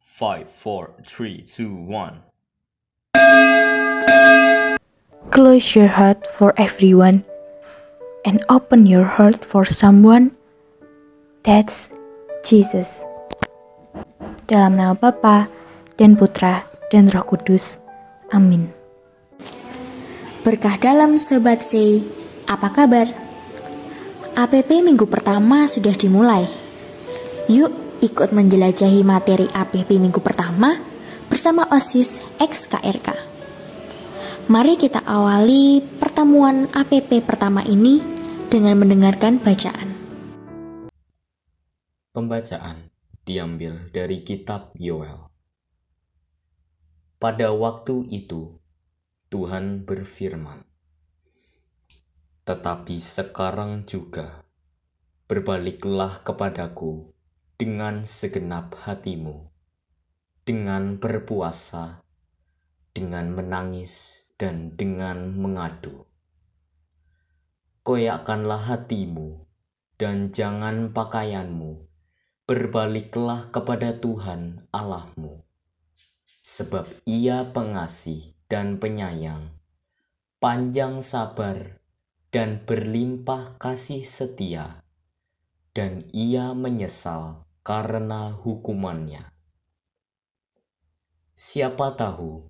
Five, four, three, two, one. Close your heart for everyone and open your heart for someone. That's Jesus. Dalam nama Bapa dan Putra dan Roh Kudus. Amin. Berkah dalam Sobat C, apa kabar? APP minggu pertama sudah dimulai. Yuk ikut menjelajahi materi APP minggu pertama bersama OSIS XKRK. Mari kita awali pertemuan APP pertama ini dengan mendengarkan bacaan. Pembacaan diambil dari kitab Yoel. Pada waktu itu, Tuhan berfirman, "Tetapi sekarang juga berbaliklah kepadaku dengan segenap hatimu, dengan berpuasa, dengan menangis, dan dengan mengadu. Koyakkanlah hatimu dan jangan pakaianmu, berbaliklah kepada Tuhan Allahmu, sebab Ia pengasih dan penyayang, panjang sabar dan berlimpah kasih setia, dan Ia menyesal karena hukumannya. Siapa tahu,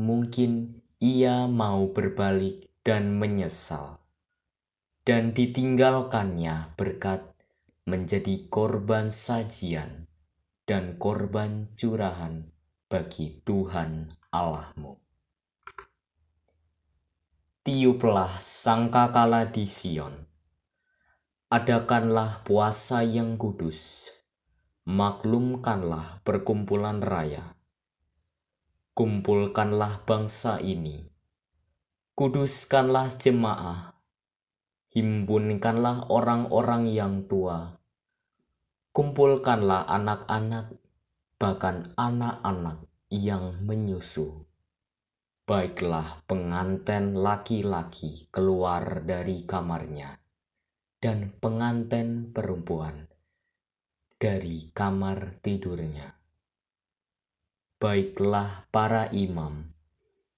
mungkin ia mau berbalik dan menyesal, dan ditinggalkannya berkat menjadi korban sajian dan korban curahan bagi Tuhan Allahmu. Tiuplah sangkakala di Sion, adakanlah puasa yang kudus, maklumkanlah perkumpulan raya. Kumpulkanlah bangsa ini, kuduskanlah jemaah, himpunkanlah orang-orang yang tua, kumpulkanlah anak-anak, bahkan anak-anak yang menyusu. Baiklah penganten laki-laki keluar dari kamarnya, dan penganten perempuan dari kamar tidurnya. Baiklah para imam,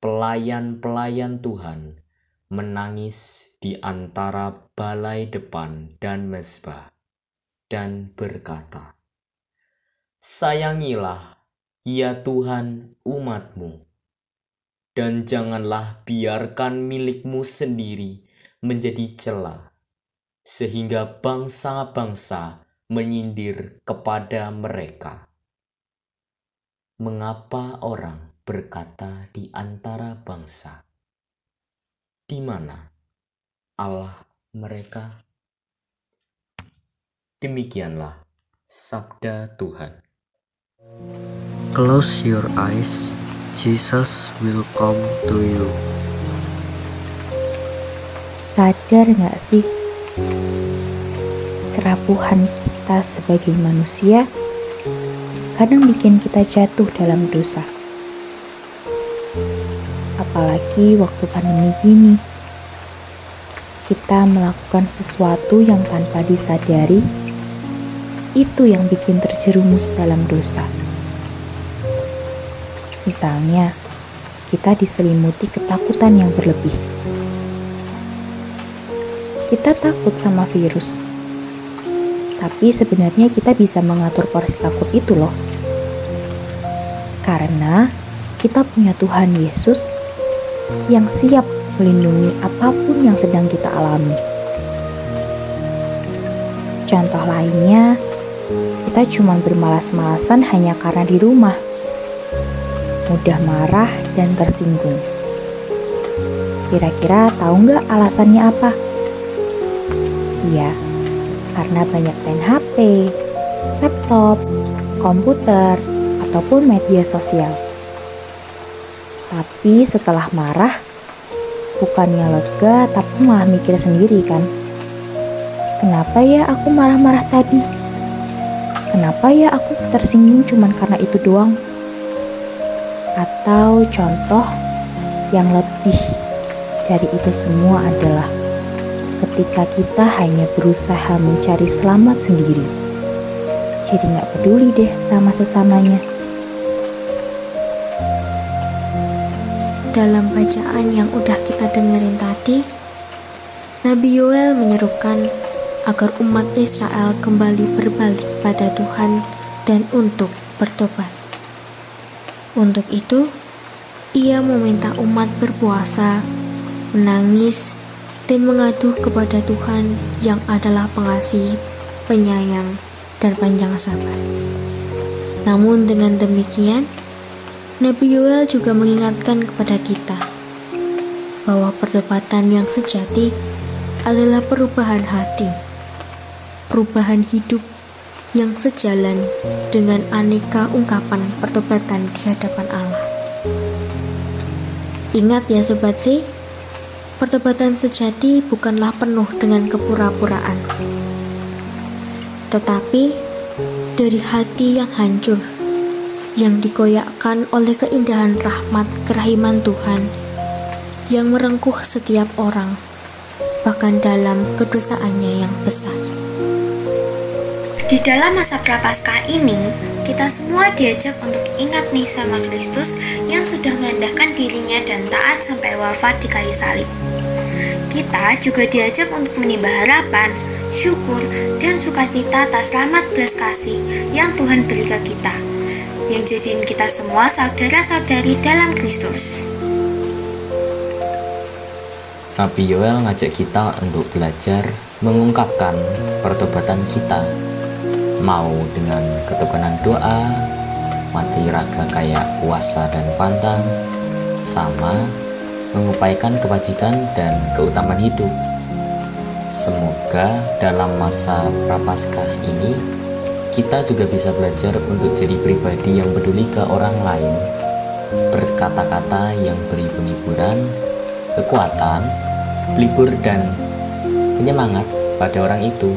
pelayan-pelayan Tuhan, menangis di antara balai depan dan mesbah, dan berkata, Sayangilah, ya Tuhan, umatmu, dan janganlah biarkan milikmu sendiri menjadi celah, sehingga bangsa-bangsa menyindir kepada mereka mengapa orang berkata di antara bangsa, di mana Allah mereka? Demikianlah sabda Tuhan. Close your eyes, Jesus will come to you. Sadar nggak sih kerapuhan kita sebagai manusia? kadang bikin kita jatuh dalam dosa. Apalagi waktu pandemi gini, kita melakukan sesuatu yang tanpa disadari, itu yang bikin terjerumus dalam dosa. Misalnya, kita diselimuti ketakutan yang berlebih. Kita takut sama virus tapi sebenarnya kita bisa mengatur porsi takut itu loh. Karena kita punya Tuhan Yesus yang siap melindungi apa pun yang sedang kita alami. Contoh lainnya, kita cuma bermalas-malasan hanya karena di rumah. Mudah marah dan tersinggung. Kira-kira tahu nggak alasannya apa? Iya, karena banyak main HP, laptop, komputer, ataupun media sosial. Tapi setelah marah, bukannya lega tapi malah mikir sendiri kan. Kenapa ya aku marah-marah tadi? Kenapa ya aku tersinggung cuman karena itu doang? Atau contoh yang lebih dari itu semua adalah ketika kita hanya berusaha mencari selamat sendiri. jadi nggak peduli deh sama sesamanya. Dalam bacaan yang udah kita dengerin tadi, Nabi Yoel menyerukan agar umat Israel kembali berbalik pada Tuhan dan untuk bertobat. Untuk itu, ia meminta umat berpuasa, menangis, dan mengadu kepada Tuhan yang adalah pengasih, penyayang, dan panjang sabar. Namun dengan demikian, Nabi Yoel juga mengingatkan kepada kita bahwa perdebatan yang sejati adalah perubahan hati, perubahan hidup yang sejalan dengan aneka ungkapan pertobatan di hadapan Allah. Ingat ya sobat sih, pertobatan sejati bukanlah penuh dengan kepura-puraan, tetapi dari hati yang hancur, yang dikoyakkan oleh keindahan rahmat kerahiman Tuhan, yang merengkuh setiap orang, bahkan dalam kedosaannya yang besar. Di dalam masa prapaskah ini, kita semua diajak untuk ingat nih sama Kristus yang sudah merendahkan dirinya dan taat sampai wafat di kayu salib. Kita juga diajak untuk menimba harapan, syukur, dan sukacita atas selamat belas kasih yang Tuhan beri ke kita, yang jadiin kita semua saudara-saudari dalam Kristus. Nabi Yoel ngajak kita untuk belajar mengungkapkan pertobatan kita mau dengan ketekunan doa, mati raga kayak puasa dan pantang, sama mengupayakan kebajikan dan keutamaan hidup. Semoga dalam masa prapaskah ini kita juga bisa belajar untuk jadi pribadi yang peduli ke orang lain, berkata-kata yang beri penghiburan, kekuatan, pelibur dan penyemangat pada orang itu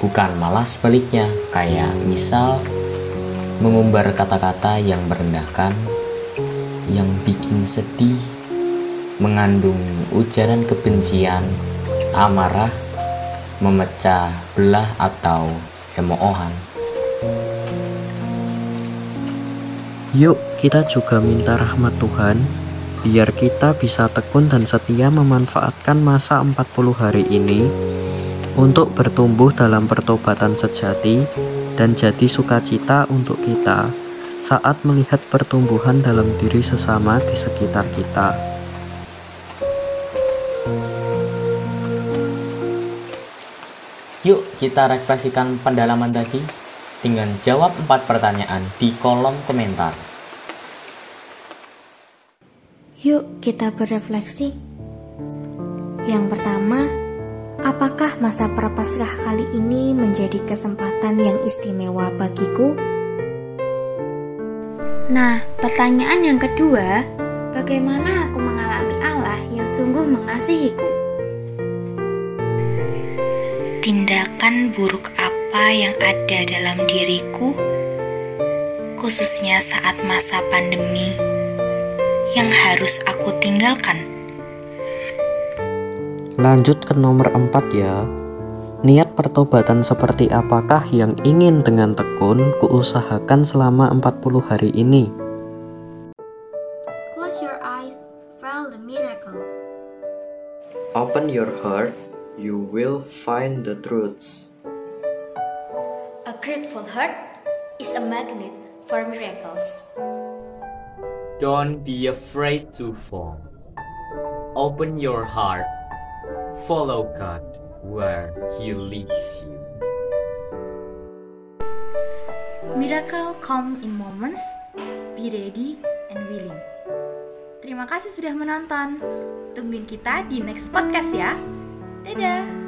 bukan malah sebaliknya kayak misal mengumbar kata-kata yang merendahkan yang bikin sedih mengandung ujaran kebencian amarah memecah belah atau cemoohan. Yuk kita juga minta rahmat Tuhan biar kita bisa tekun dan setia memanfaatkan masa 40 hari ini untuk bertumbuh dalam pertobatan sejati dan jadi sukacita untuk kita saat melihat pertumbuhan dalam diri sesama di sekitar kita. Yuk kita refleksikan pendalaman tadi dengan jawab empat pertanyaan di kolom komentar. Yuk kita berefleksi. Yang pertama, Apakah masa prapaskah kali ini menjadi kesempatan yang istimewa bagiku? Nah, pertanyaan yang kedua, bagaimana aku mengalami Allah yang sungguh mengasihiku? Tindakan buruk apa yang ada dalam diriku, khususnya saat masa pandemi, yang harus aku tinggalkan? Lanjut ke nomor 4 ya. Niat pertobatan seperti apakah yang ingin dengan tekun kuusahakan selama 40 hari ini? Close your eyes, feel the miracle. Open your heart, you will find the truths. A grateful heart is a magnet for miracles. Don't be afraid to fall. Open your heart Follow God where He leads you. Miracle come in moments. Be ready and willing. Terima kasih sudah menonton. Tungguin kita di next podcast ya. Dadah.